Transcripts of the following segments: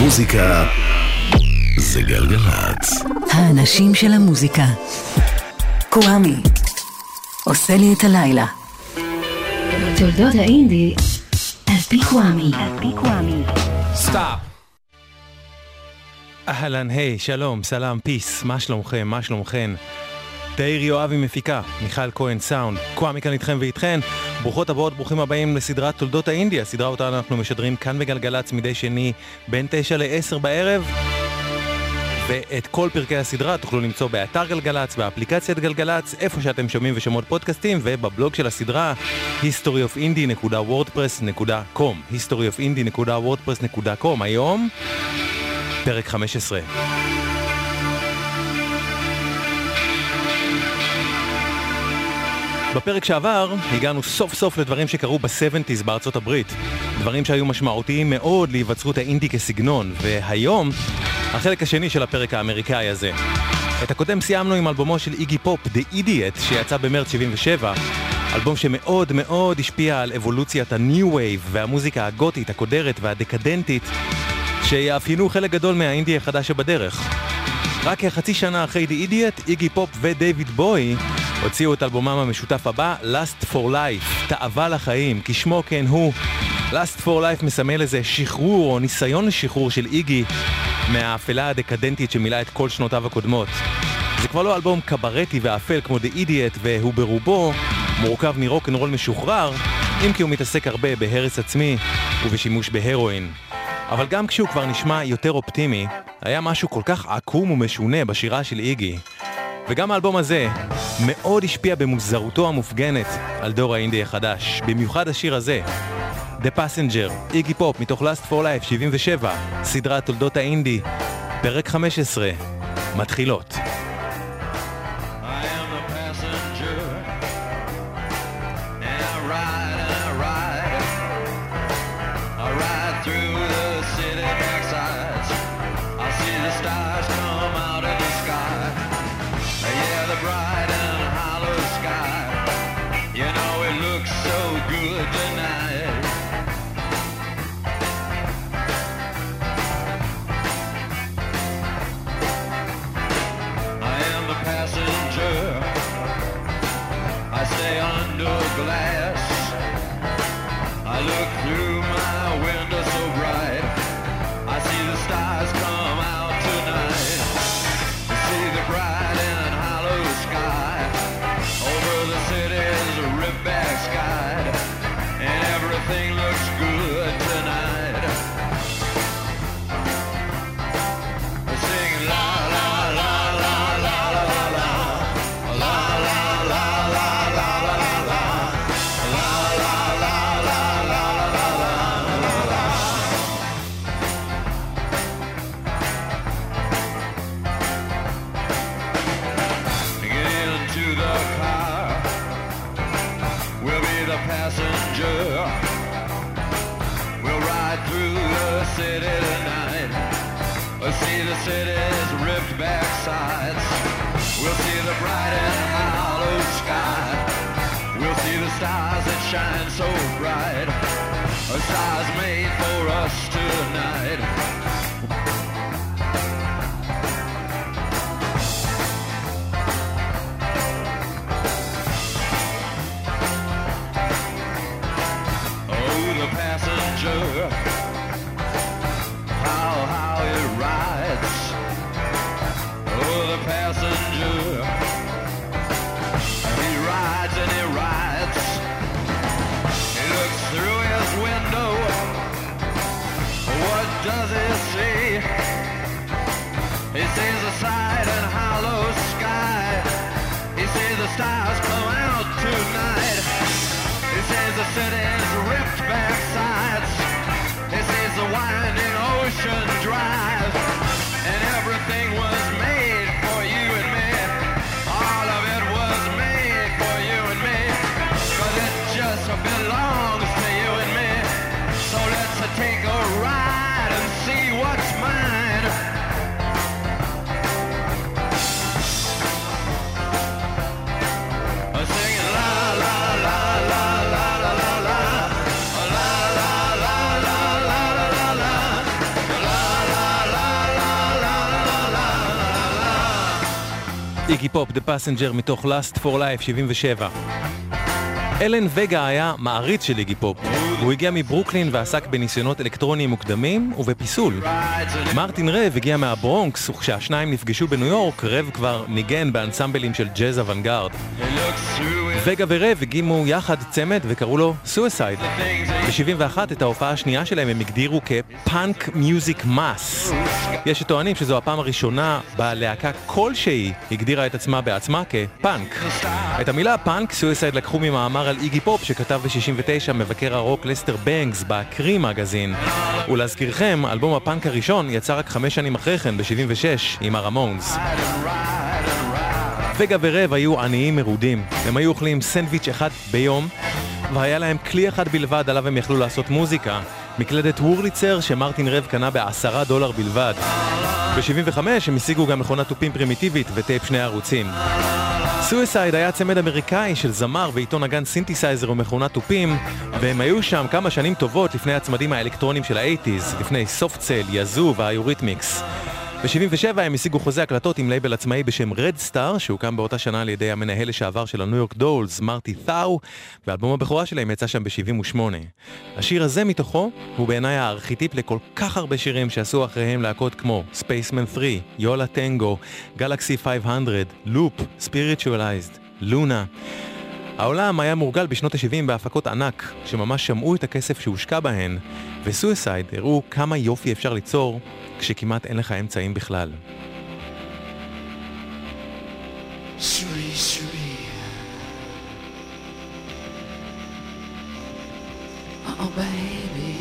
מוזיקה זה גלגלצ. האנשים של המוזיקה. קוואמי. עושה לי את הלילה. תולדות האינדי על פי קוואמי. סטאפ. אהלן, היי, שלום, סלאם, פיס, מה שלומכם, מה שלומכן? תאיר יואבי מפיקה, מיכל כהן סאונד, קוואמי כאן איתכם ואיתכן. ברוכות הבאות, ברוכים הבאים לסדרת תולדות האינדי, סדרה אותה אנחנו משדרים כאן בגלגלצ מדי שני בין 9 ל-10 בערב. ואת כל פרקי הסדרה תוכלו למצוא באתר גלגלצ, באפליקציית גלגלצ, איפה שאתם שומעים ושומעות פודקאסטים, ובבלוג של הסדרה historyofindie.wordpress.com historyofindie.wordpress.com היום, פרק 15. בפרק שעבר הגענו סוף סוף לדברים שקרו ב-70's בארצות הברית. דברים שהיו משמעותיים מאוד להיווצרות האינדי כסגנון, והיום, החלק השני של הפרק האמריקאי הזה. את הקודם סיימנו עם אלבומו של איגי פופ, The Idiot, שיצא במרץ 77, אלבום שמאוד מאוד השפיע על אבולוציית ה-New Wave והמוזיקה הגותית, הקודרת והדקדנטית, שיאפיינו חלק גדול מהאינדי החדש שבדרך. רק כחצי שנה אחרי The Idiot, איגי פופ ודייוויד בוי הוציאו את אלבומם המשותף הבא, Lust for Life, תאווה לחיים, כשמו כן הוא. Last for Life מסמל איזה שחרור או ניסיון לשחרור של איגי מהאפלה הדקדנטית שמילאה את כל שנותיו הקודמות. זה כבר לא אלבום קברטי ואפל כמו The Idiot, והוא ברובו מורכב מרוקנרול משוחרר, אם כי הוא מתעסק הרבה בהרס עצמי ובשימוש בהרואין. אבל גם כשהוא כבר נשמע יותר אופטימי, היה משהו כל כך עקום ומשונה בשירה של איגי. וגם האלבום הזה מאוד השפיע במוזרותו המופגנת על דור האינדי החדש, במיוחד השיר הזה. The Passenger, איגי פופ מתוך Last for Life 77, סדרת תולדות האינדי, פרק 15, מתחילות. City tonight. We'll see the city's ripped back sides. We'll see the bright and hollow sky. We'll see the stars that shine so bright. A stars made for us tonight. Stars come out tonight. He sees the city's ripped back sides. He sees the winding ocean drive. And everything was איגי פופ, The Passenger, מתוך Lust for Life, 77. אלן וגה היה מעריץ של איגי פופ. הוא הגיע מברוקלין ועסק בניסיונות אלקטרוניים מוקדמים ובפיסול. מרטין רב הגיע מהברונקס, וכשהשניים נפגשו בניו יורק, רב כבר ניגן באנסמבלים של ג'אז אוונגרד. וגה ורב הקימו יחד צמד וקראו לו סואסייד. ב-71 את ההופעה השנייה שלהם הם הגדירו כ-Punk Music Mass. יש שטוענים שזו הפעם הראשונה בה להקה כלשהי הגדירה את עצמה בעצמה כפאנק. את המילה פאנק סואסייד לקחו ממאמר על איגי פופ שכתב ב-69 מבקר הרוק לסטר בנקס בקרי מגזין. ולהזכירכם, אלבום הפאנק הראשון יצא רק חמש שנים אחרי כן, ב-76, עם הרמונס. וגה ורב היו עניים מרודים. הם היו אוכלים סנדוויץ' אחד ביום, והיה להם כלי אחד בלבד עליו הם יכלו לעשות מוזיקה, מקלדת וורליצר שמרטין רב קנה בעשרה דולר בלבד. ב-75 הם השיגו גם מכונת תופים פרימיטיבית וטייפ שני ערוצים. סואסייד היה צמד אמריקאי של זמר ואיתו נגן סינתסייזר ומכונת תופים, והם היו שם כמה שנים טובות לפני הצמדים האלקטרונים של האייטיז, לפני סופט סל, יאזו והיוריתמיקס. ב-77 הם השיגו חוזה הקלטות עם לייבל עצמאי בשם רד סטאר, שהוקם באותה שנה על ידי המנהל לשעבר של הניו יורק דולס, מרטי תאו, ואלבום הבכורה שלהם יצא שם ב-78. השיר הזה מתוכו הוא בעיניי הארכיטיפ לכל כך הרבה שירים שעשו אחריהם להקות כמו ספייסמן 3, יו לה טנגו, גלקסי 500, לופ, ספיריטואלייזד, לונה. העולם היה מורגל בשנות ה-70 בהפקות ענק, שממש שמעו את הכסף שהושקע בהן, וסואסייד הראו כמה יופי אפשר ליצור כשכמעט אין לך אמצעים בכלל. Shuri, Shuri. Oh, baby.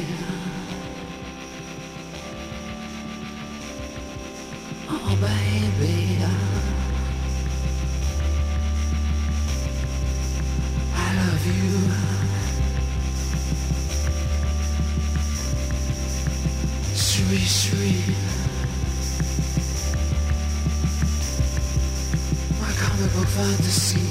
Oh, baby. My comic book fantasy.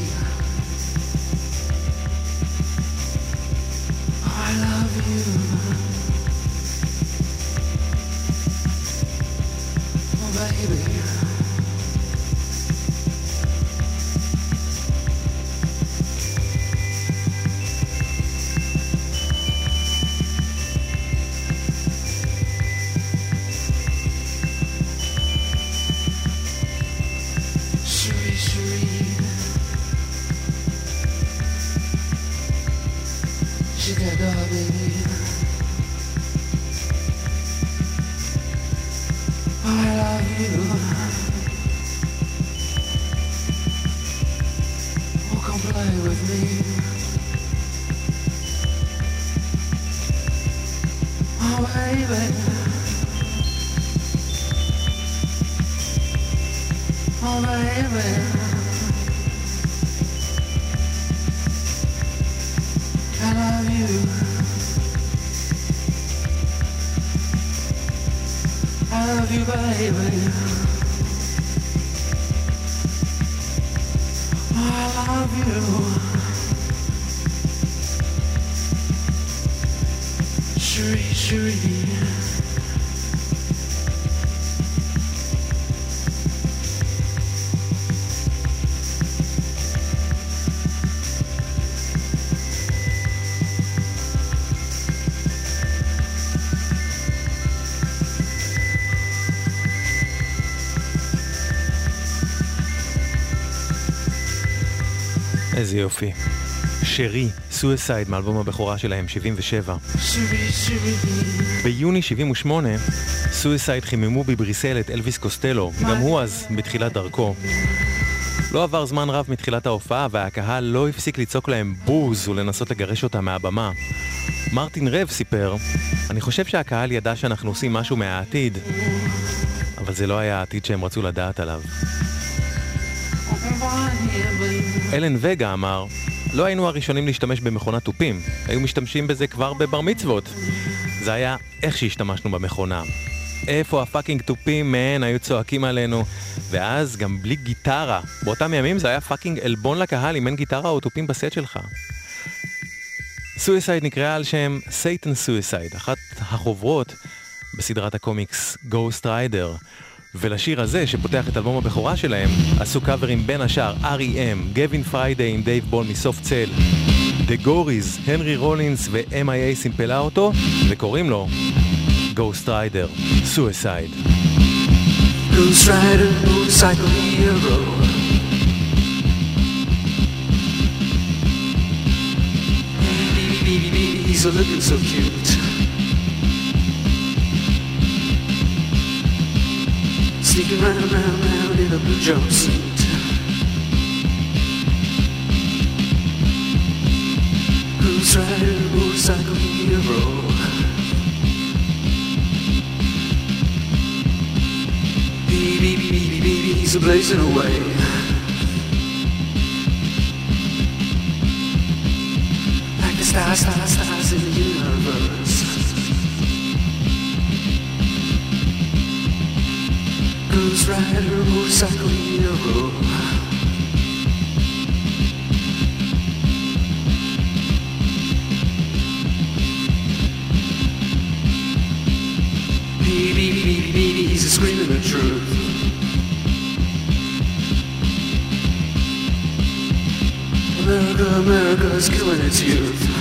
איזה יופי. שרי, סואסייד מאלבום הבכורה שלהם, 77. Shuri, Shuri. ביוני 78, סואסייד חיממו בבריסל את אלוויס קוסטלו, גם הוא אז בתחילת דרכו. לא עבר זמן רב מתחילת ההופעה והקהל לא הפסיק לצעוק להם בוז ולנסות לגרש אותם מהבמה. מרטין רב סיפר, אני חושב שהקהל ידע שאנחנו עושים משהו מהעתיד, אבל זה לא היה העתיד שהם רצו לדעת עליו. אלן וגה אמר, לא היינו הראשונים להשתמש במכונת תופים, היו משתמשים בזה כבר בבר מצוות. זה היה איך שהשתמשנו במכונה. איפה ה fucking תופים, man, היו צועקים עלינו. ואז גם בלי גיטרה. באותם ימים זה היה fucking עלבון לקהל אם אין גיטרה או תופים בסט שלך. סואסייד נקראה על שם Satan Suicide, אחת החוברות בסדרת הקומיקס Ghost Rider. ולשיר הזה, שפותח את אלבום הבכורה שלהם, עשו קאברים בין השאר R.E.M, גווין פריידי עם דייב בול מסופט סל, דה גוריז, הנרי רולינס ו-MIA סימפלה אותו, וקוראים לו Ghost Rider, Suicide. Ghost Rider, baby, he's a looking so cute. Sneaking round, round, round in a blue jumpsuit. Ghost Rider, motorcycle hero. Baby, baby, baby, baby, he's a blazing away. Like the stars, stars, stars Ghost Rider, motorcycle hero. Baby, baby, baby, he's screaming the truth. America, America is killing its youth.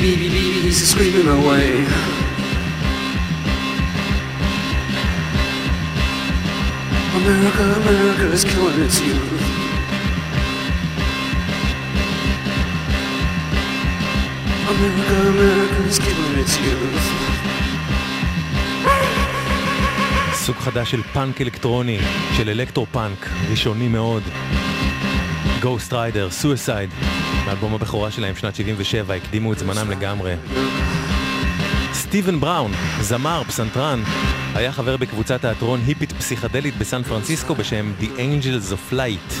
Baby, baby, he's screaming away. America, America is killing its youth. America, America is killing its youth. סוג חדש של פאנק אלקטרוני, של אלקטרו פאנק, ראשוני מאוד. Ghost Rider, Suicide, מאלבום הבכורה שלהם שנת 77, הקדימו את זמנם לגמרי. סטיבן בראון, זמר, פסנתרן, היה חבר בקבוצת תיאטרון היפית פסיכדלית בסן פרנסיסקו בשם The Angels of Light.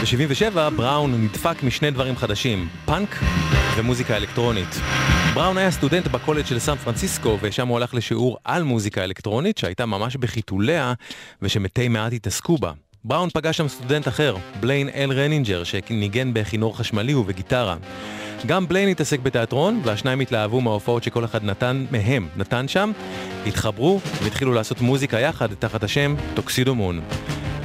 ב-77 בראון נדלק משני דברים חדשים, פאנק ומוזיקה אלקטרונית. בראון היה סטודנט בקולג' של סן פרנסיסקו ושם הוא הלך לשיעור על מוזיקה אלקטרונית שהייתה ממש בחיתוליה ושמתי מעט התעסקו בה. בראון פגש שם סטודנט אחר, בליין אל ריינינג'ר, שניגן בכינור חשמלי ובגיטרה. גם בליין התעסק בתיאטרון, והשניים התלהבו מההופעות שכל אחד נתן מהם, נתן שם, התחברו והתחילו לעשות מוזיקה יחד תחת השם טוקסידומון.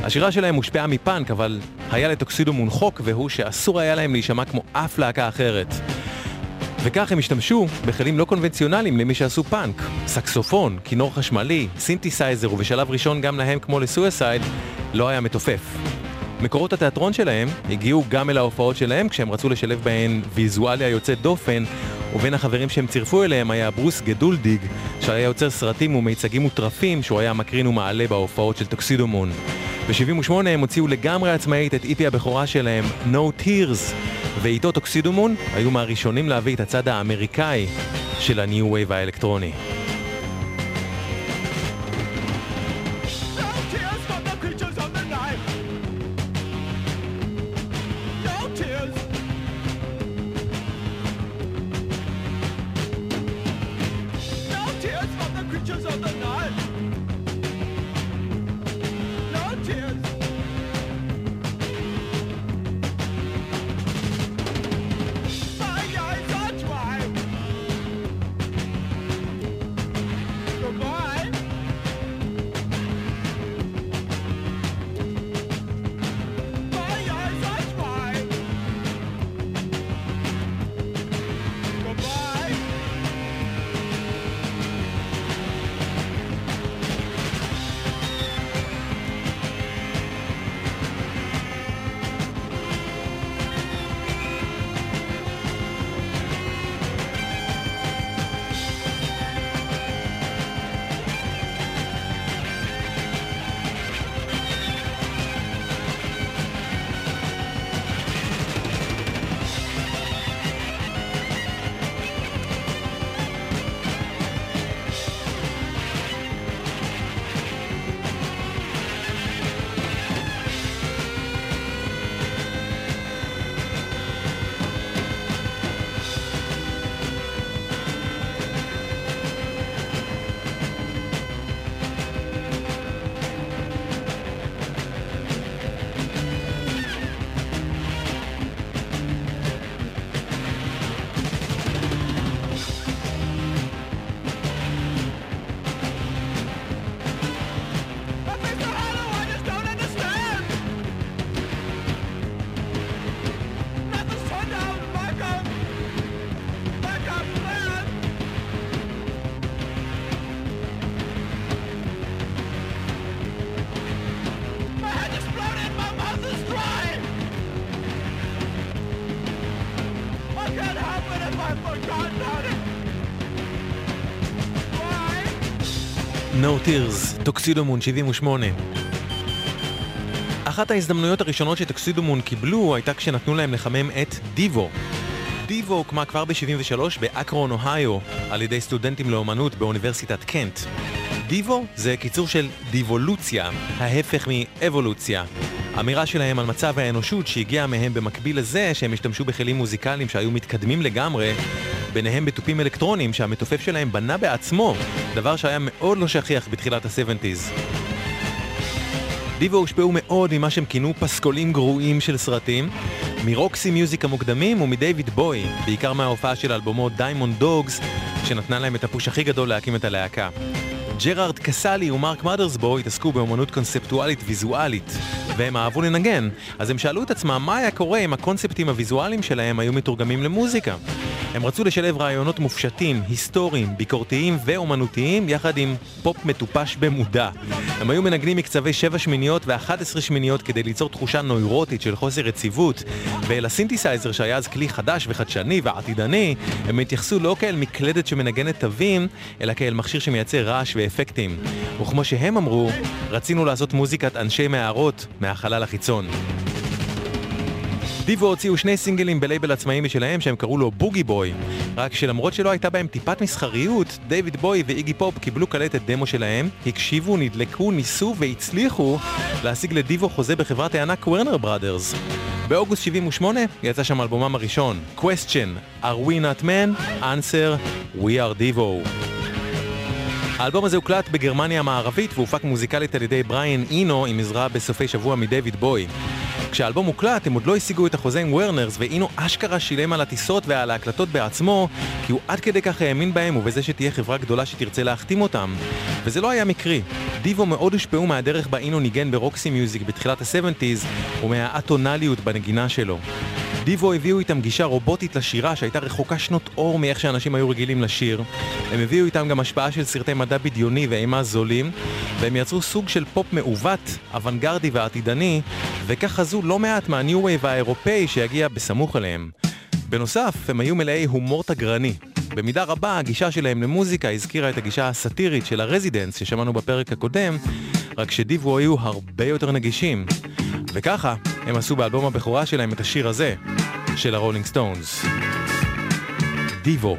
השירה שלהם הושפעה מפאנק, אבל היה לטוקסידומון חוק, והוא שאסור היה להם להישמע כמו אף להקה אחרת. וכך הם השתמשו בכלים לא קונבנציונליים למי שעשו פאנק. סקסופון, כינור חשמלי, סינתסייזר ובשלב ראשון גם להם כמו לסואסייד, לא היה מתופף. מקורות התיאטרון שלהם הגיעו גם אל ההופעות שלהם כשהם רצו לשלב בהן ויזואליה יוצאת דופן ובין החברים שהם צירפו אליהם היה ברוס גדולדיג שהיה יוצר סרטים ומיצגים מוטרפים שהוא היה מקרין ומעלה בהופעות של טוקסידומון. ב-78 הם הוציאו לגמרי עצמאית את EP הבכורה שלהם No Tears ואיתו טוקסידומון היו מהראשונים להביא את הצד האמריקאי של הניו וייב האלקטרוני. Tears. No Tears, טוקסידומון 78. אחת ההזדמנויות הראשונות שטוקסידומון קיבלו הייתה כשנתנו להם לחמם את דיבו. דיבו הוקמה כבר ב-73 באקרון, אוהיו, על ידי סטודנטים לאומנות באוניברסיטת קנט. דיבו זה קיצור של דיבולוציה, ההפך מאבולוציה. אמירה שלהם על מצב האנושות שהגיעה מהם במקביל לזה שהם השתמשו בכלים מוזיקליים שהיו מתקדמים לגמרי, ביניהם בתופים אלקטרונים שהמתופף שלהם בנה בעצמו, דבר שהיה מאוד לא שכיח בתחילת ה-70's. דיבו הושפעו מאוד ממה שהם כינו פסקולים גרועים של סרטים, מרוקסי מיוזיק המוקדמים ומדייוויד בוי, בעיקר מההופעה של אלבומו דיימונד דוגס, שנתנה להם את הפוש הכי גדול להקים את הלהקה. ג'ראלד קאסלי ומרק מאדרסבו התעסקו באמנות קונספטואלית ויזואלית, והם אהבו לנגן, אז הם שאלו את עצמם מה היה קורה אם הקונספטים הוויזואליים שלהם היו מתורגמים למוזיקה. הם רצו לשלב רעיונות מופשטים, היסטוריים, ביקורתיים ואומנותיים, יחד עם פופ מטופש במודע. הם היו מנגנים מקצבי 7 שמיניות ו-11 שמיניות כדי ליצור תחושה נוירוטית של חוסר רציבות, ואל הסינתסייזר שהיה אז כלי חדש וחדשני ועתידני, הם התייחסו לא כאל מקלדת שמנגנת תווים, אלא כאל מכשיר שמייצר רעש ואפקטים. וכמו שהם אמרו, רצינו לעשות מוזיקת אנשי מערות מהחלל החיצון. דיבו הוציאו שני סינגלים בלייבל עצמאי משלהם שהם קראו לו בוגי בוי. רק שלמרות שלא הייתה בהם טיפת מסחריות, דיוויד בוי ואיגי פופ קיבלו קלטת דמו שלהם, הקשיבו, נדלקו, ניסו והצליחו להשיג לדיבו חוזה בחברת הענק וורנר בראדרס. באוגוסט 78 יצא שם אלבומם הראשון, Question, are we not men? answer, we are Devo. האלבום הזה הוקלט בגרמניה המערבית והופק מוזיקלית על ידי בריאן אינו עם עזרה בסופי שבוע מדייוויד בוי. כשהאלבום הוקלט הם עוד לא השיגו את החוזה עם וורנרס ואינו אשכרה שילם על הטיסות ועל ההקלטות בעצמו כי הוא עד כדי כך האמין בהם ובזה שתהיה חברה גדולה שתרצה להחתים אותם. וזה לא היה מקרי. דיבו מאוד הושפעו מהדרך בה אינו ניגן ברוקסי מיוזיק בתחילת ה-70's ומהאטונליות בנגינה שלו. דיבו הביאו איתם גישה רובוטית לשירה שהייתה רחוקה שנות אור מאיך שאנשים היו רגילים לשיר. הם הביאו איתם גם השפעה של סרטי מדע בדיוני ואימה זולים, והם יצרו סוג של פופ מעוות, אוונגרדי ועתידני, וכך חזו לא מעט מהניו וייב האירופאי שיגיע בסמוך אליהם. בנוסף, הם היו מלאי הומור תגרני. במידה רבה הגישה שלהם למוזיקה הזכירה את הגישה הסאטירית של הרזידנטס ששמענו בפרק הקודם, רק שדיבו היו הרבה יותר נגישים. וככה הם עשו באלבום הבכורה שלהם את השיר הזה, של הרולינג סטונס. דיבו.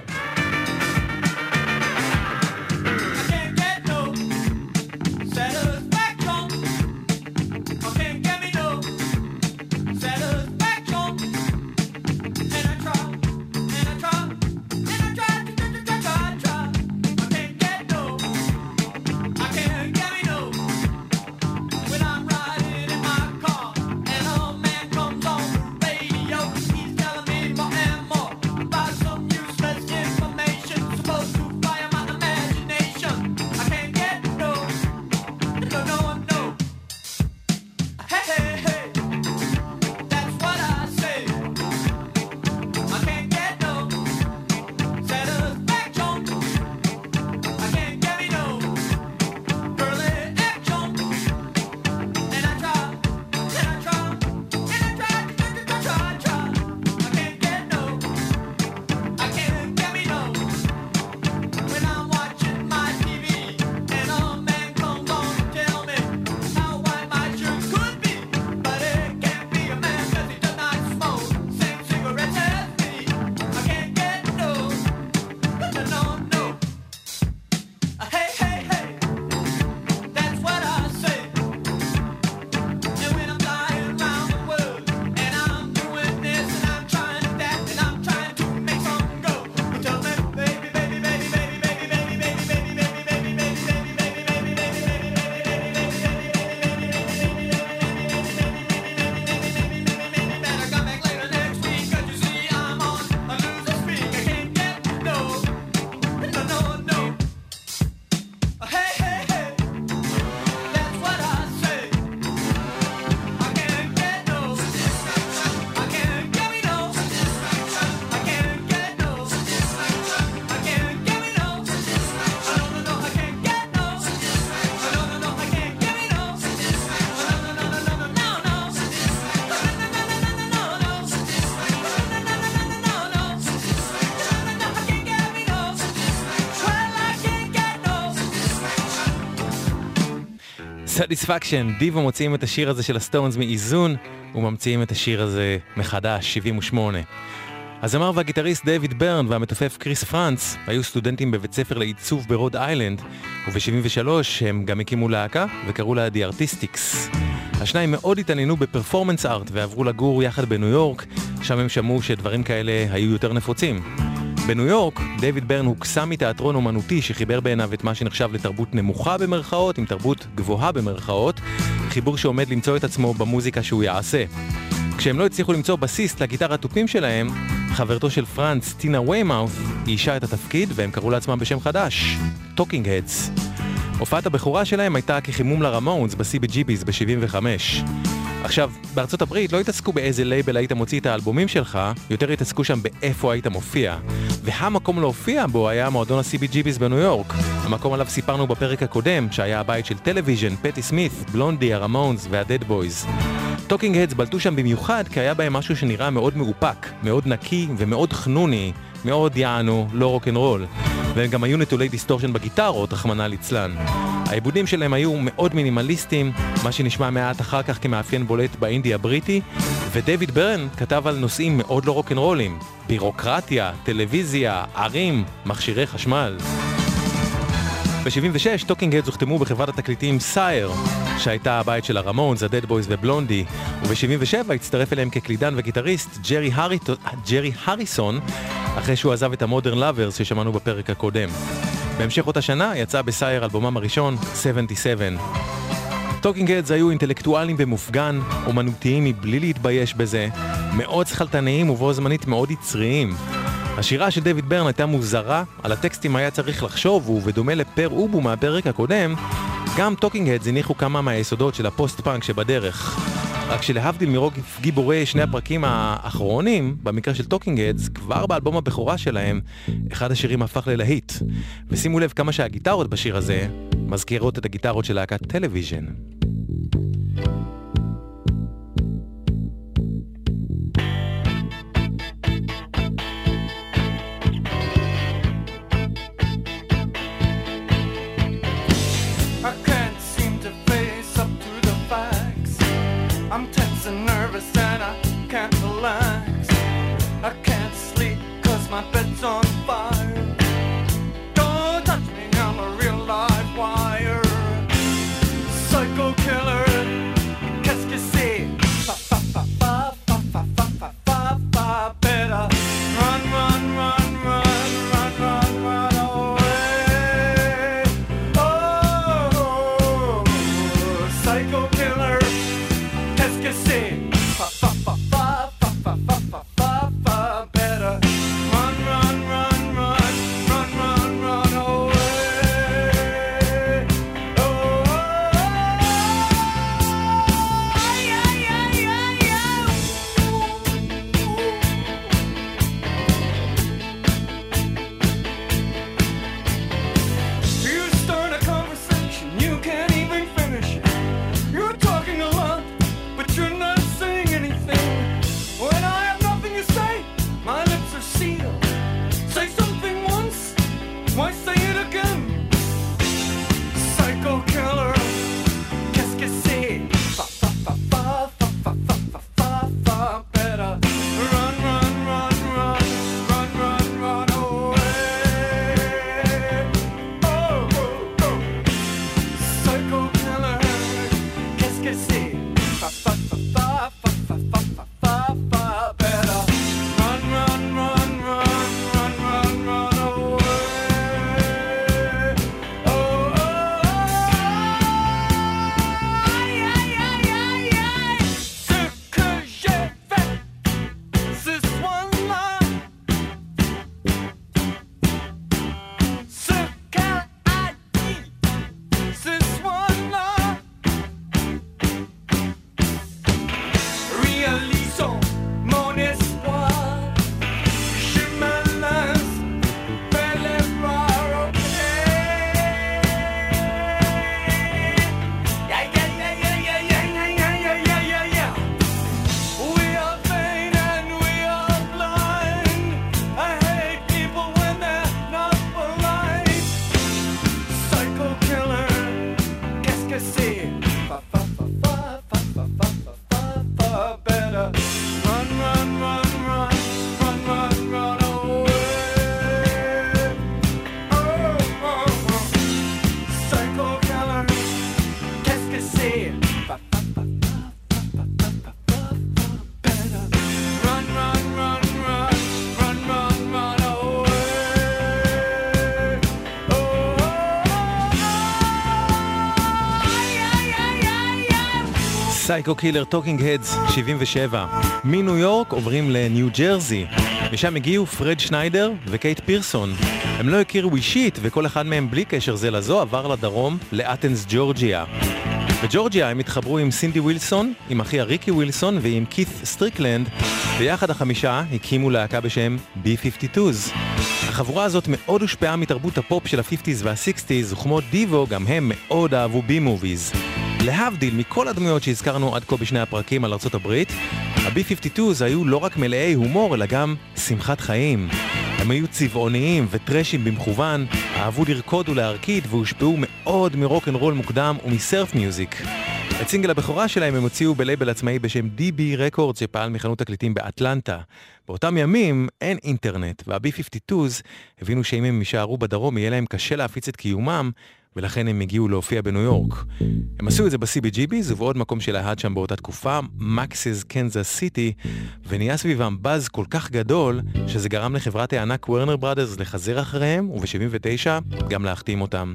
Satisfaction, דיבו מוציאים את השיר הזה של הסטונס מאיזון וממציאים את השיר הזה מחדש, 78. הזמר והגיטריסט דיוויד ברן והמתופף קריס פרנץ היו סטודנטים בבית ספר לעיצוב ברוד איילנד, וב-73 הם גם הקימו להקה וקראו לה The Artistics. השניים מאוד התעניינו ב performance art ועברו לגור יחד בניו יורק, שם הם שמעו שדברים כאלה היו יותר נפוצים. בניו יורק, דיוויד ברן הוקסם מתיאטרון אומנותי שחיבר בעיניו את מה שנחשב לתרבות נמוכה במרכאות עם תרבות גבוהה במרכאות, חיבור שעומד למצוא את עצמו במוזיקה שהוא יעשה. כשהם לא הצליחו למצוא בסיסט לגיטרה והתופים שלהם, חברתו של פרנץ, טינה ויימאות', איישה את התפקיד והם קראו לעצמם בשם חדש, Talking Heads. הופעת הבכורה שלהם הייתה כחימום לרמונס ב-CBGB's ב-75. עכשיו, בארצות הברית לא התעסקו באיזה לייבל היית מוציא את האלבומים שלך, יותר התעסקו שם באיפה היית מופיע. והמקום להופיע בו היה מועדון ה-CBGB's בניו יורק. המקום עליו סיפרנו בפרק הקודם, שהיה הבית של טלוויז'ן, פטי סמית, בלונדי, הרמונס וה Dead Boys. Talking Heads בלטו שם במיוחד כי היה בהם משהו שנראה מאוד מאופק, מאוד נקי ומאוד חנוני, מאוד יענו, לא רוקנרול. והם גם היו נטולי דיסטורשן בגיטרות, רחמנא ליצלן. העיבודים שלהם היו מאוד מינימליסטיים, מה שנשמע מעט אחר כך כמאפיין בולט באינדי הבריטי, ודייוויד ברן כתב על נושאים מאוד לא רוקנרולים, בירוקרטיה, טלוויזיה, ערים, מכשירי חשמל. ב-76 Talking Heads הוחתמו בחברת התקליטים Sire, שהייתה הבית של הרמונס, ה Dead Boys ובלונדי, וב-77 הצטרף אליהם כקלידן וגיטריסט ג'רי, הריט... ג'רי הריסון, אחרי שהוא עזב את ה Modern Lovers ששמענו בפרק הקודם. בהמשך אותה שנה יצא ב Sire אלבומם הראשון, 77. Talking Heads היו אינטלקטואלים במופגן, אומנותיים מבלי להתבייש בזה, מאוד שכלתניים ובו זמנית מאוד יצריים. השירה של דויד ברן הייתה מוזרה, על הטקסטים היה צריך לחשוב, ובדומה ל Pere Ubu מהפרק הקודם, גם Talking Heads הניחו כמה מהיסודות של הפוסט-פאנק שבדרך. רק שלהבדיל מרוב גיבורי שני הפרקים האחרונים, במקרה של Talking Heads, כבר באלבום הבכורה שלהם, אחד השירים הפך ללהיט. ושימו לב כמה שהגיטרות בשיר הזה מזכירות את הגיטרות של להקת טלוויז'ן. Psycho Killer Talking Heads 77. מניו יורק עוברים לניו ג'רזי. משם הגיעו פרד שניידר וקייט פירסון. הם לא הכירו אישית וכל אחד מהם בלי קשר זה לזו עבר לדרום לאתנס ג'ורג'יה. בג'ורג'יה הם התחברו עם סינדי ווילסון, עם אחיה ריקי ווילסון ועם קית' סטריקלנד, ויחד החמישה הקימו להקה בשם B-52's. החבורה הזאת מאוד הושפעה מתרבות הפופ של ה-50's וה-60's, וכמו דיבו, גם הם מאוד אהבו B-movies. להבדיל מכל הדמויות שהזכרנו עד כה בשני הפרקים על ארצות הברית, ה-B-52's היו לא רק מלאי הומור, אלא גם שמחת חיים. הם היו צבעוניים וטראשיים במכוון, אהבו לרקוד ולהרקיד והושפעו מאוד מרוק אנד רול מוקדם ומ surf music. את סינגל הבכורה שלהם הם הוציאו בלייבל עצמאי בשם DB Records שפעל מחנות תקליטים באטלנטה. באותם ימים אין אינטרנט, וה-B-52's הבינו שאם הם יישארו בדרום יהיה להם קשה להפיץ את קיומם, ולכן הם הגיעו להופיע בניו יורק. הם עשו את זה ב-CBGB's ובעוד מקום שלהט שם באותה תקופה, Max's Kansas City, ונהיה סביבם באז כל כך גדול, שזה גרם לחברת הענק Warner Brothers לחזר אחריהם, וב-79 גם להחתים אותם.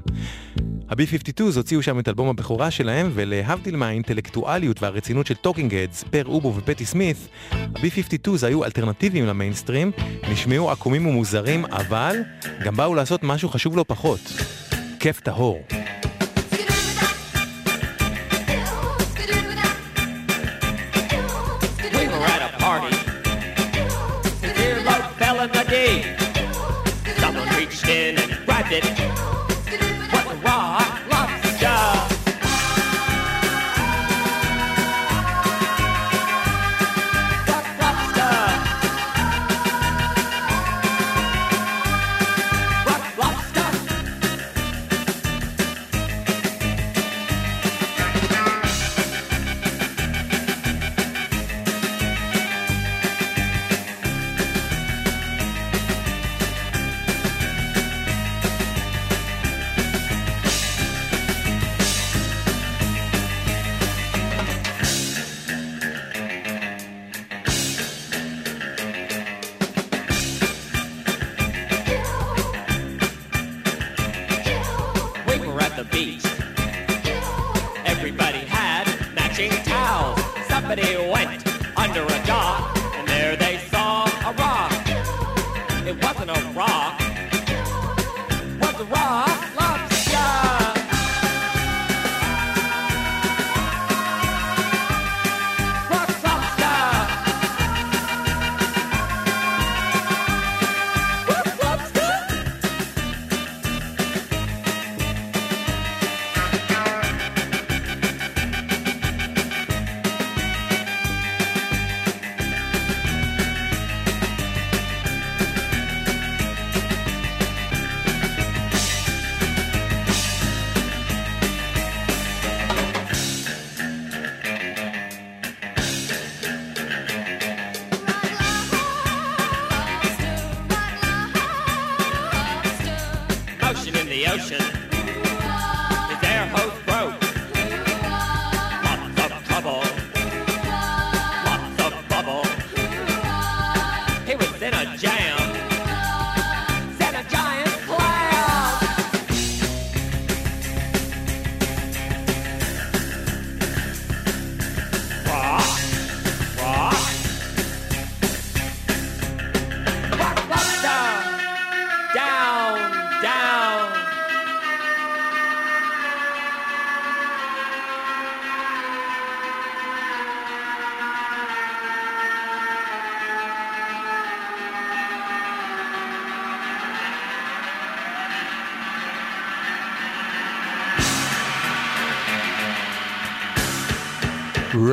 ה-B-52's הוציאו שם את אלבום הבכורה שלהם, ולהבדיל מהאינטלקטואליות והרצינות של Talking Heads, Pere Ubu ופטי סמית, ה-B-52's היו אלטרנטיביים למיינסטרים, נשמעו עקומים ומוזרים, אבל גם באו לעשות משהו חשוב לא פחות. כיף טהור.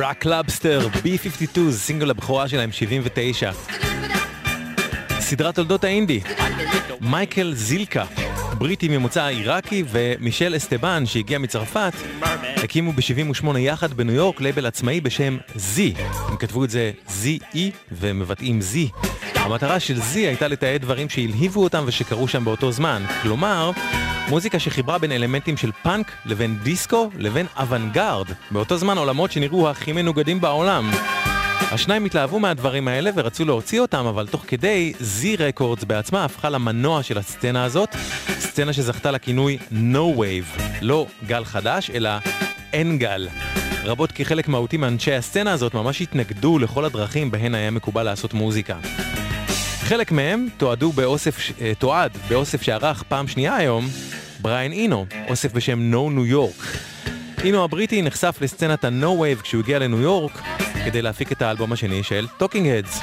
Rock Lobster, B-52, סינגל הבכורה שלהם, 79. סדרת תולדות האינדי, מייקל זילקה, בריטי ממוצא עיראקי, ומישל אסטבן, שהגיע מצרפת, הקימו ב-78 יחד בניו יורק לייבל עצמאי בשם Z. הם כתבו את זה Z-E ומבטאים Z. המטרה של Z הייתה לתעד דברים שהלהיבו אותם ושקרו שם באותו זמן. כלומר, מוזיקה שחיברה בין אלמנטים של פאנק לבין דיסקו לבין אוונגרד. באותו זמן עולמות שנראו הכי מנוגדים בעולם. השניים התלהבו מהדברים האלה ורצו להוציא אותם, אבל תוך כדי, Z Records בעצמה הפכה למנוע של הסצנה הזאת, סצנה שזכתה לכינוי No Wave, לא גל חדש, אלא אין גל. רבות כחלק מהותי מאנשי הסצנה הזאת ממש התנגדו לכל הדרכים בהן היה מקובל לעשות מוזיקה. חלק מהם תועדו באוסף, אה, תועד באוסף שערך פעם שנייה היום בריין אינו, אוסף בשם No New York. אינו הבריטי נחשף לסצנת ה-No Wave כשהוא הגיע לניו יורק כדי להפיק את האלבום השני של Talking Heads.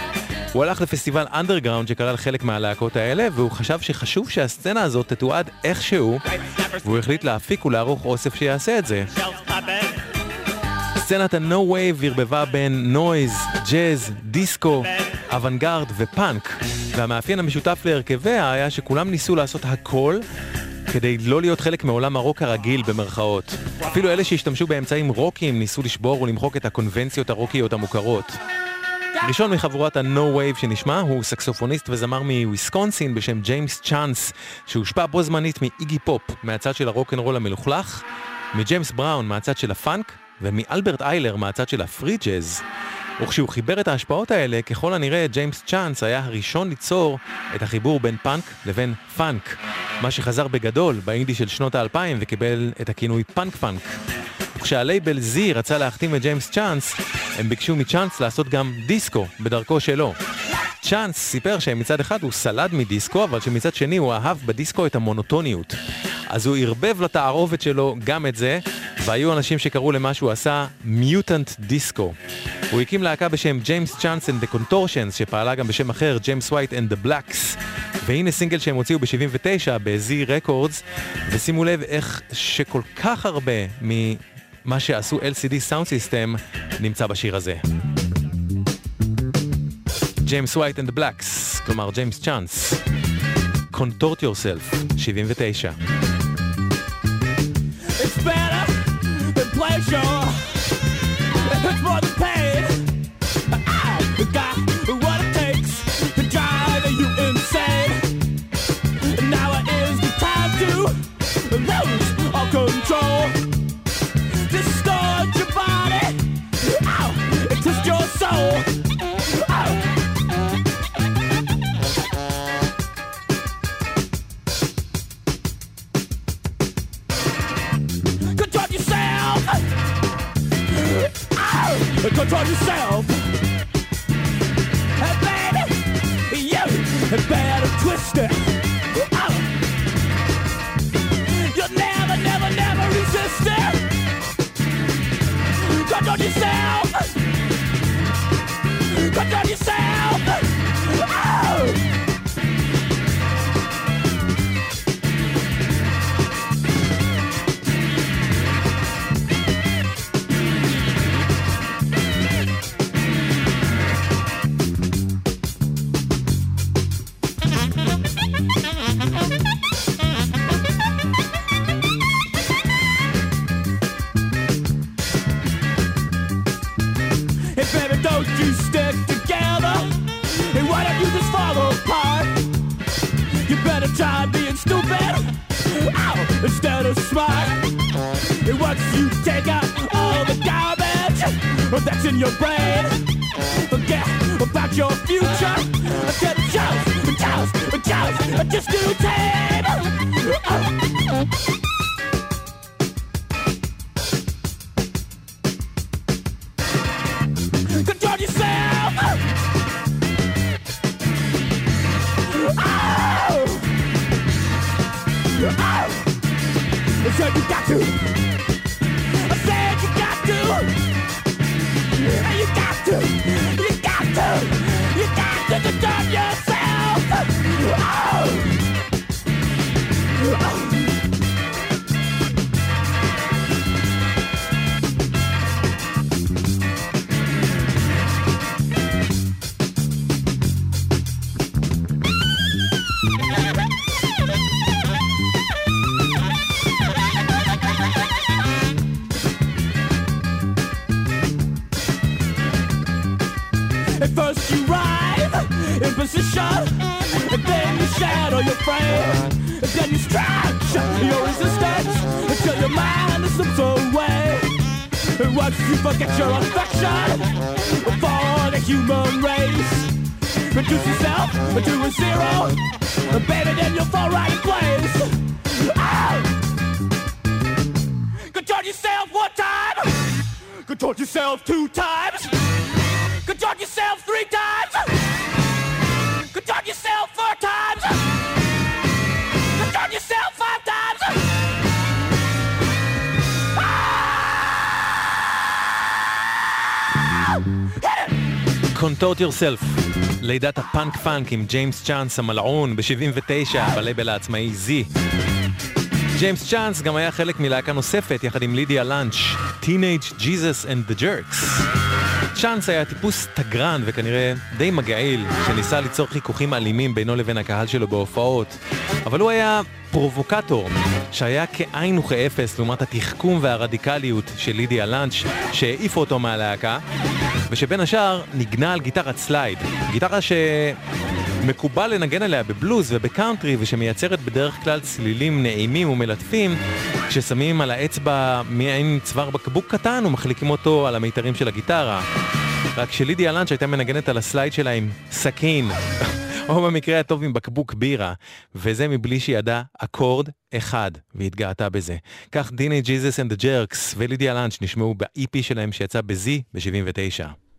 הוא הלך לפסטיבל אנדרגראונד שכלל חלק מהלהקות האלה והוא חשב שחשוב שהסצנה הזאת תתועד איכשהו והוא החליט להפיק ולערוך אוסף שיעשה את זה. סצנת ה-No Wave ערבבה בין noise, ג'אז, דיסקו, אוונגרד ופאנק והמאפיין המשותף להרכבים היה שכולם ניסו לעשות הכל כדי לא להיות חלק מעולם הרוק הרגיל במרכאות. אפילו אלה שהשתמשו באמצעים רוקיים ניסו לשבור ולמחוק את הקונבנציות הרוקיות המוכרות. ראשון מחבורת ה-No Wave שנשמע הוא סקסופוניסט וזמר מוויסקונסין בשם ג'יימס צ'אנס שהושפע בו זמנית מאיגי פופ מהצד של הרוקנרול המלוכלך, מג'יימס בראון מהצד של הפאנק ומאלברט איילר מהצד של הפרי ג'אז. וכשהוא חיבר את ההשפעות האלה, ככל הנראה ג'יימס צ'אנס היה הראשון ליצור את החיבור בין פאנק לבין פאנק, מה שחזר בגדול באינדי של שנות האלפיים וקיבל את הכינוי פאנק פאנק. וכשהלייבל Z רצה להחתים את ג'יימס צ'אנס, הם ביקשו מצ'אנס לעשות גם דיסקו בדרכו שלו. צ'אנס סיפר שמצד אחד הוא סלד מדיסקו, אבל שמצד שני הוא אהב בדיסקו את המונוטוניות. אז הוא ערבב לתערובת שלו גם את זה, והיו אנשים שקראו למה שהוא עשה mutant disco. הוא הקים להקה בשם ג'יימס צ'אנס and the Contortions, שפעלה גם בשם אחר, ג'יימס ווייט and the Blacks. והנה סינגל שהם הוציאו ב-79 ב-Z Records, ושימו לב איך שכל כך הרבה ממה שעשו LCD Sound System נמצא בשיר הזה. ג'יימס ווייט and the Blacks, כלומר ג'יימס צ'אנס. Contort Yourself, 79. Don't you stick together. Hey, why don't you just fall apart? You better try being stupid. Ow, instead of smart. And once you take out all the garbage that's in your brain, forget about your future. Chance, a chance, a chance, just do tame. Oh. Uh. Yourself one time. Contort yourself two times. Contort yourself three times. Contort yourself four times. Contort yourself five times. Contort Yourself, לידת הפאנק פאנק עם ג'יימס צ'אנס המלעון ב-79 בלייבל העצמאי Z. ג'יימס צ'אנס גם היה חלק מלהקה נוספת יחד עם לידיה לאנץ', Teenage Jesus and the Jerks. צ'אנס היה טיפוס תגרן וכנראה די מגעיל, שניסה ליצור חיכוכים אלימים בינו לבין הקהל שלו בהופעות, אבל הוא היה פרובוקטור, שהיה כאין וכאפס לעומת התחכום והרדיקליות של לידיה לאנץ', שהעיפה אותו מהלהקה, ושבין השאר נגנה על גיטרת סלייד, גיטרה שמקובל לנגן עליה בבלוז ובקאונטרי ושמייצרת בדרך כלל צלילים נעימים ומלטפים כששמים על האצבע מעין צוואר בקבוק קטן ומחליקים אותו על המיתרים של הגיטרה. רק שלידיה לנץ' הייתה מנגנת על הסלייד שלה עם סכין, או במקרה הטוב עם בקבוק בירה, וזה מבלי שהיא ידעה אקורד אחד, והתגאתה בזה. כך Teenage Jesus and the Jerks ולידיה לנץ' נשמעו ב-EP שלהם שיצא ב-Z ב-79.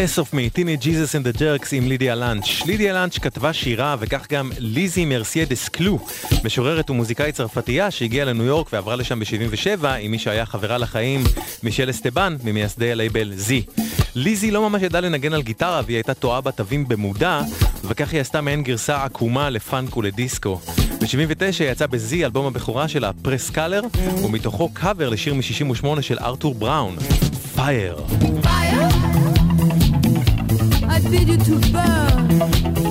Less of me, Teenage Jesus and the Jerks עם לידיה לאנץ'. לידיה לאנץ' כתבה שירה וכך גם ליזי מרסייה דסקלו, משוררת ומוזיקאית צרפתייה שהגיעה לניו יורק ועברה לשם ב-77 עם מי שהיה חברהּ לחיים מישל אסטבן ממייסדי הלייבל Z. ליזי לא ממש ידעה לנגן על גיטרה והיא הייתה טועה בתווים במודע וכך היא עשתה מעין גרסה עקומה לפאנק ולדיסקו. ב-79 יצא ב-Z אלבום הבכורה שלה, Press Color, ומתוכו קאבר לשיר מ-68 של ארתור בראון, פייר. Fire! I bid you to burn.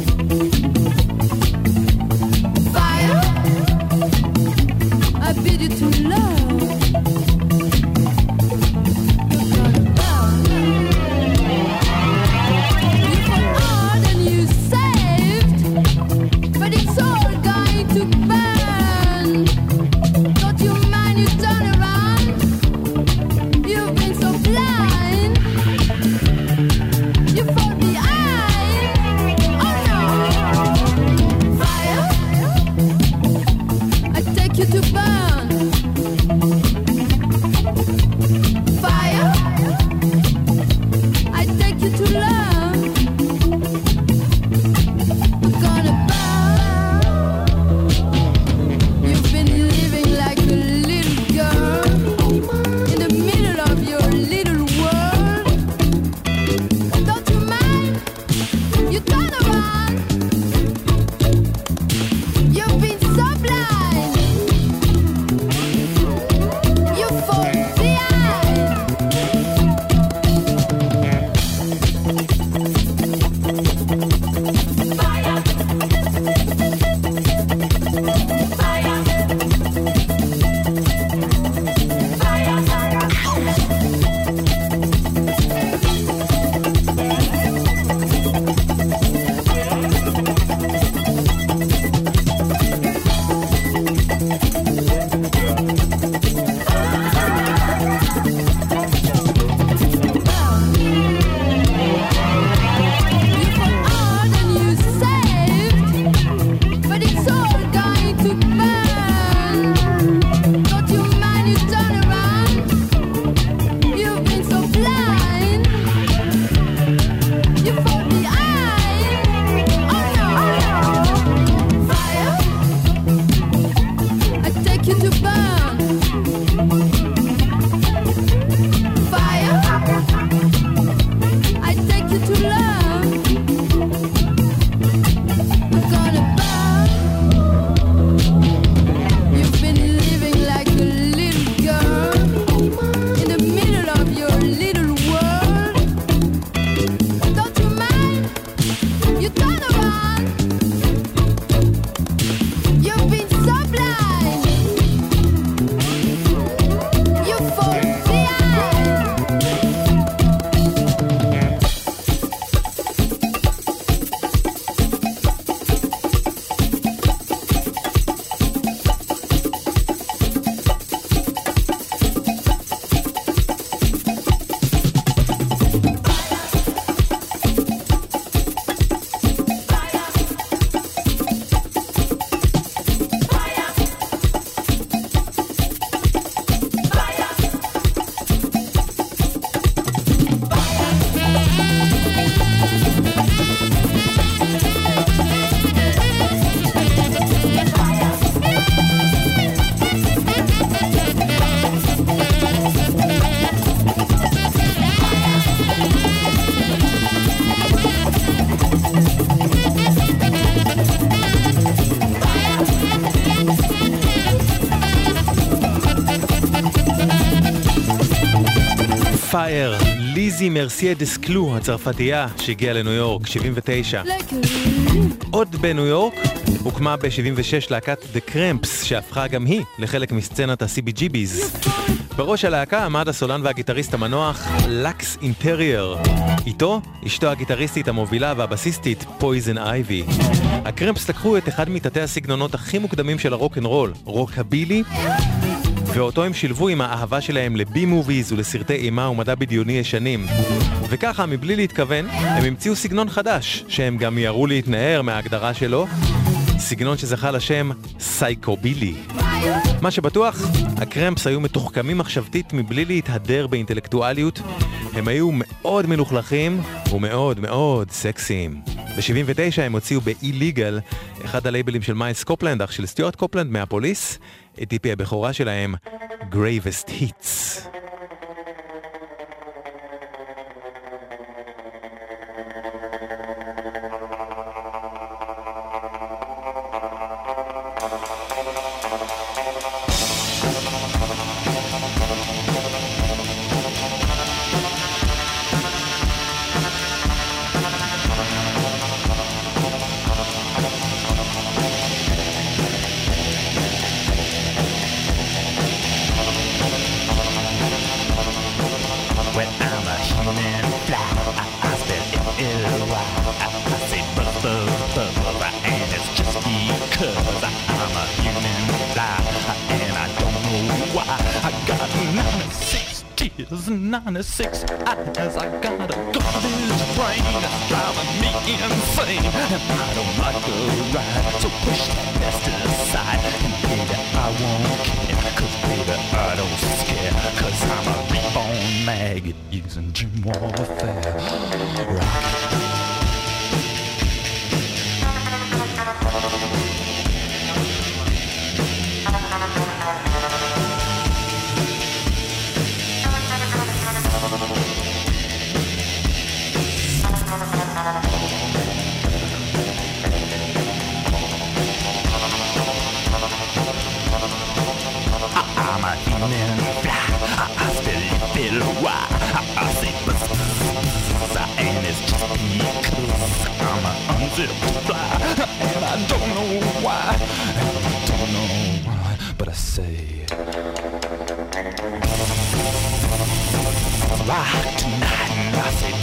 ליזי מרסייה דסקלו הצרפתייה שהגיעה לניו יורק, 79. עוד בניו יורק הוקמה ב-76 להקת The Cramps שהפכה גם היא לחלק מסצנת ה-CBGB's. בראש הלהקה עמד הסולן והגיטריסט המנוח לקס אינטרייר. איתו אשתו הגיטריסטית המובילה והבסיסטית פויזן אייבי. הקרמפס לקחו את אחד מתתי הסגנונות הכי מוקדמים של הרוק אנד רול, רוקבילי, ואותו הם שילבו עם האהבה שלהם לבי מוביז ולסרטי אימה ומדע בדיוני ישנים. וככה, מבלי להתכוון, הם המציאו סגנון חדש, שהם גם מיהרו להתנער מההגדרה שלו, סגנון שזכה לשם סייקובילי. מה שבטוח, הקרמפס היו מתוחכמים מחשבתית מבלי להתהדר באינטלקטואליות, הם היו מאוד מלוכלכים ומאוד מאוד סקסיים. ב-79 הם הוציאו ב-Illegal, אחד הלייבלים של מייס קופלנד, אח של סטיוארט קופלנד מהפוליס, את EP הבכורה שלהם, Gravest Hits. I, say buzz, buzz, and it's just because I'm a human fly, and I don't know why. I got 96 tears and 96 eyes. I got a garbage brain that's driving me insane, and I don't like the ride. So push that mess to the side, and baby, I won't care, cause baby, I don't scare, cause I'm a reborn maggot using gym warfare. Rock. I'm a. Er I, I spell it why. I, I say buzz, buzz, and it's just because I'm a unzipped fly, and I don't know why. And I don't know why, but I say. Rock tonight, and I say.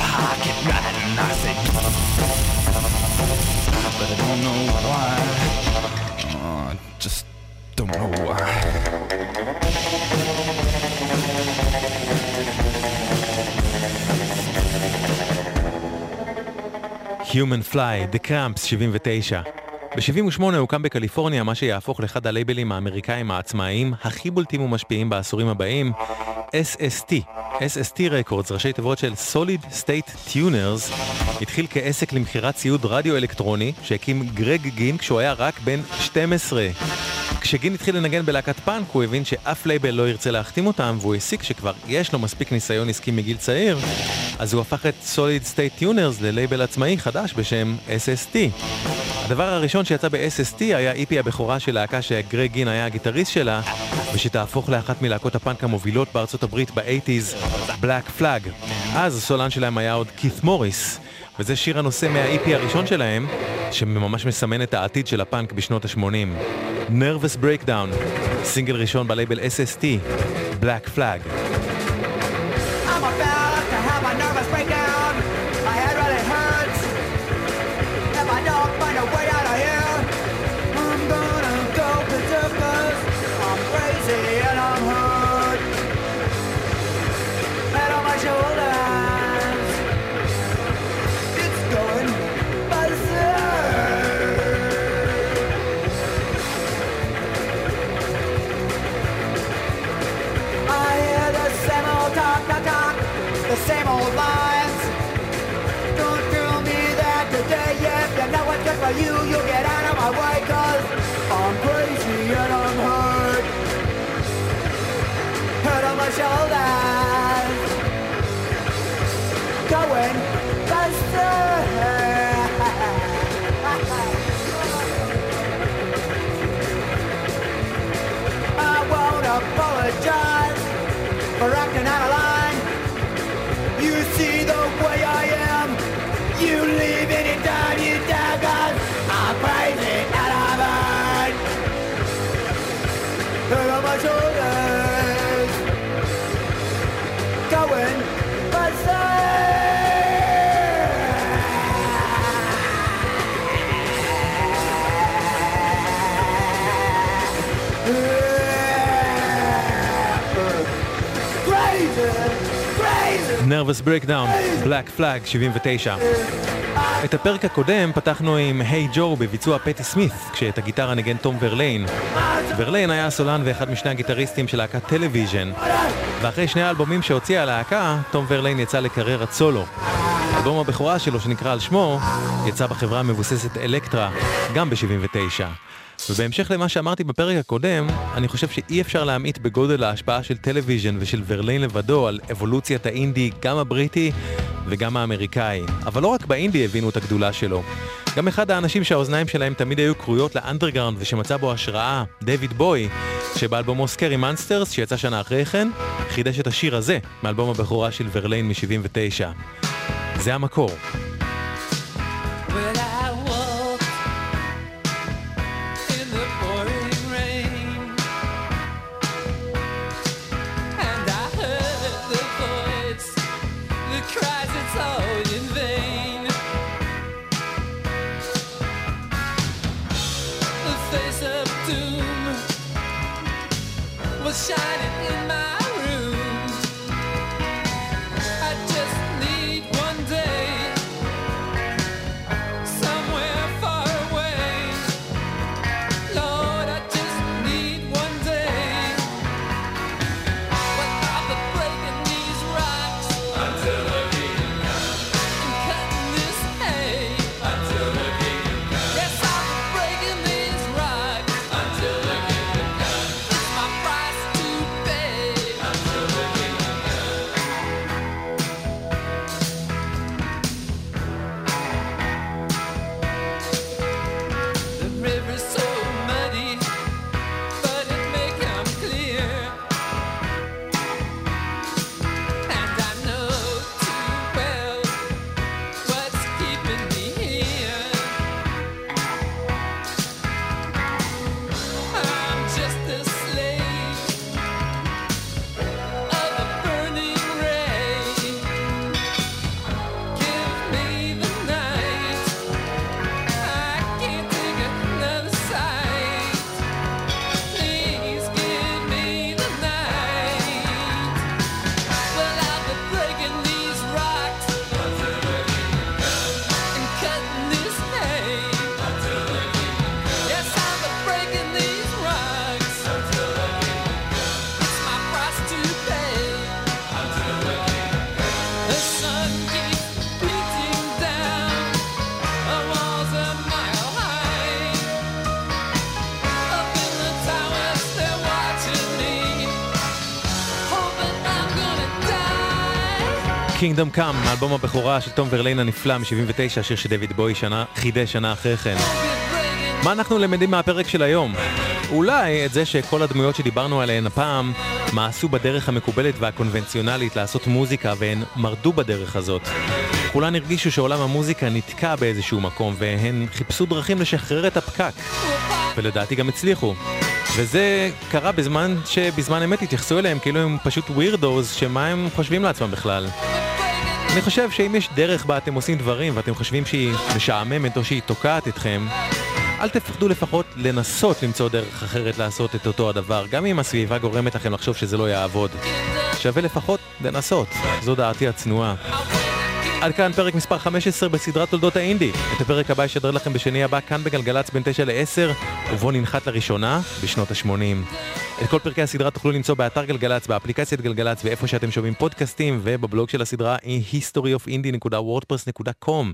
Rock it right, and I say. But I don't know why. Human Fly, The Cramps, 79. ב-78 הוקם בקליפורניה מה שיהפוך לאחד הלייבלים האמריקאים העצמאיים הכי בולטים ומשפיעים בעשורים הבאים, SST. SST Records, ראשי תיבות של Solid State Tuners, התחיל כעסק למכירת ציוד רדיו אלקטרוני שהקים גרג גין כשהוא היה רק בן 12. כשגין התחיל לנגן בלהקת פאנק הוא הבין שאף לייבל לא ירצה להחתים אותם והוא הסיק שכבר יש לו מספיק ניסיון עסקי מגיל צעיר אז הוא הפך את Solid State Tuners ללייבל עצמאי חדש בשם SST. הדבר הראשון שיצא ב-SST היה EP הבכורה של להקה שגרג גין היה הגיטריסט שלה ושתהפוך לאחת מלהקות הפאנק המובילות בארצות הברית ב-80's, Black Flag. אז הסולן שלהם היה עוד כית מוריס וזה שיר הנושא מהאיפי הראשון שלהם שממש מסמן את העתיד של הפאנק בשנות ה-80. Nervous Breakdown, סינגל ראשון בלייבל SST, Black Flag. for you, you'll get out of my way Cause I'm crazy and I'm hurt. Hurt on my shoulders. Going faster. I won't apologize For acting out Nervous Breakdown, Black Flag 79. את הפרק הקודם פתחנו עם היי hey ג'ו בביצוע פטי סמית, כשאת הגיטרה ניגן תום ורליין. ורליין היה הסולן ואחד משני הגיטריסטים של להקת טלוויז'ן. ואחרי שני האלבומים שהוציאה הלהקה, תום ורליין יצא לקריירת סולו. אלבום הבכורה שלו, שנקרא על שמו, יצא בחברה המבוססת אלקטרה, גם ב-79. ובהמשך למה שאמרתי בפרק הקודם, אני חושב שאי אפשר להמעיט בגודל ההשפעה של טלוויז'ן ושל ורליין לבדו על אבולוציית האינדי, גם הבריטי וגם האמריקאי. אבל לא רק באינדי הבינו את הגדולה שלו. גם אחד האנשים שהאוזניים שלהם תמיד היו כרויות לאנדרגראונד ושמצא בו השראה, דויד בוי, שבאלבומו סקרי מאנסטרס, שיצא שנה אחרי כן, חידש את השיר הזה, מאלבום הבכורה של ורליין מ-79. זה המקור. Shining Kingdom Come, האלבום הבכורה של תום ורליין הנפלא מ-79, השיר שדויד בוי שנה, חידש שנה אחרי כן. מה אנחנו למדים מהפרק של היום? אולי את זה שכל הדמויות שדיברנו עליהן הפעם מעשו בדרך המקובלת והקונבנציונלית לעשות מוזיקה והן מרדו בדרך הזאת. כולן הרגישו שעולם המוזיקה נתקע באיזשהו מקום והן חיפשו דרכים לשחרר את הפקק. ולדעתי גם הצליחו. וזה קרה בזמן שבזמן אמת התייחסו אליהם כאילו הם פשוט ווירדוז, שמה הם חושבים לעצמם בכלל. אני חושב שאם יש דרך בה אתם עושים דברים ואתם חושבים שהיא משעממת או שהיא תוקעת אתכם, אל תפחדו לפחות לנסות למצוא דרך אחרת לעשות את אותו הדבר, גם אם הסביבה גורמת לכם לחשוב שזה לא יעבוד. שווה לפחות לנסות, זו דעתי הצנועה. עד כאן פרק מספר 15 בסדרת תולדות האינדי. את הפרק הבא ישדר לכם בשני הבא כאן בגלגלצ בין 9 ל-10, ובו ננחת לראשונה בשנות ה-80. את כל פרקי הסדרה תוכלו למצוא באתר גלגלצ, באפליקציית גלגלצ ואיפה שאתם שומעים פודקאסטים, ובבלוג של הסדרה היא historyofindie.wordpress.com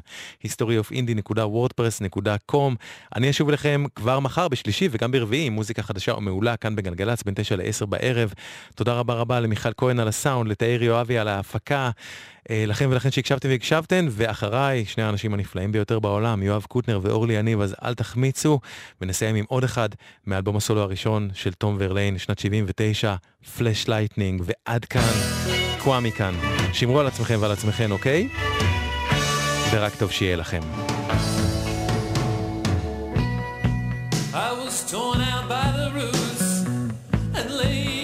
historyofindie.wordpress.com אני אשוב אליכם כבר מחר בשלישי וגם ברביעי עם מוזיקה חדשה ומעולה כאן בגלגלצ בין 9 ל-10 בערב. תודה רבה רבה למיכל כהן על הסאונד, לתאיר יואבי על ההפקה. אה, לכם ולכן שהקשבתם והקשבתן, ואחריי שני האנשים הנפלאים ביותר בעולם, יואב קוטנר ואורלי יניב, אז אל תחמיצו, ונסיים עם עוד אחד מאלבום הסולו הראשון של תום ורליין, ריין, שנת 79, Flash Lightning, ועד כאן, קוואמי כאן. שמרו על עצמכם ועל עצמכם, אוקיי? ורק טוב שיהיה לכם. I was torn out by the roots and laid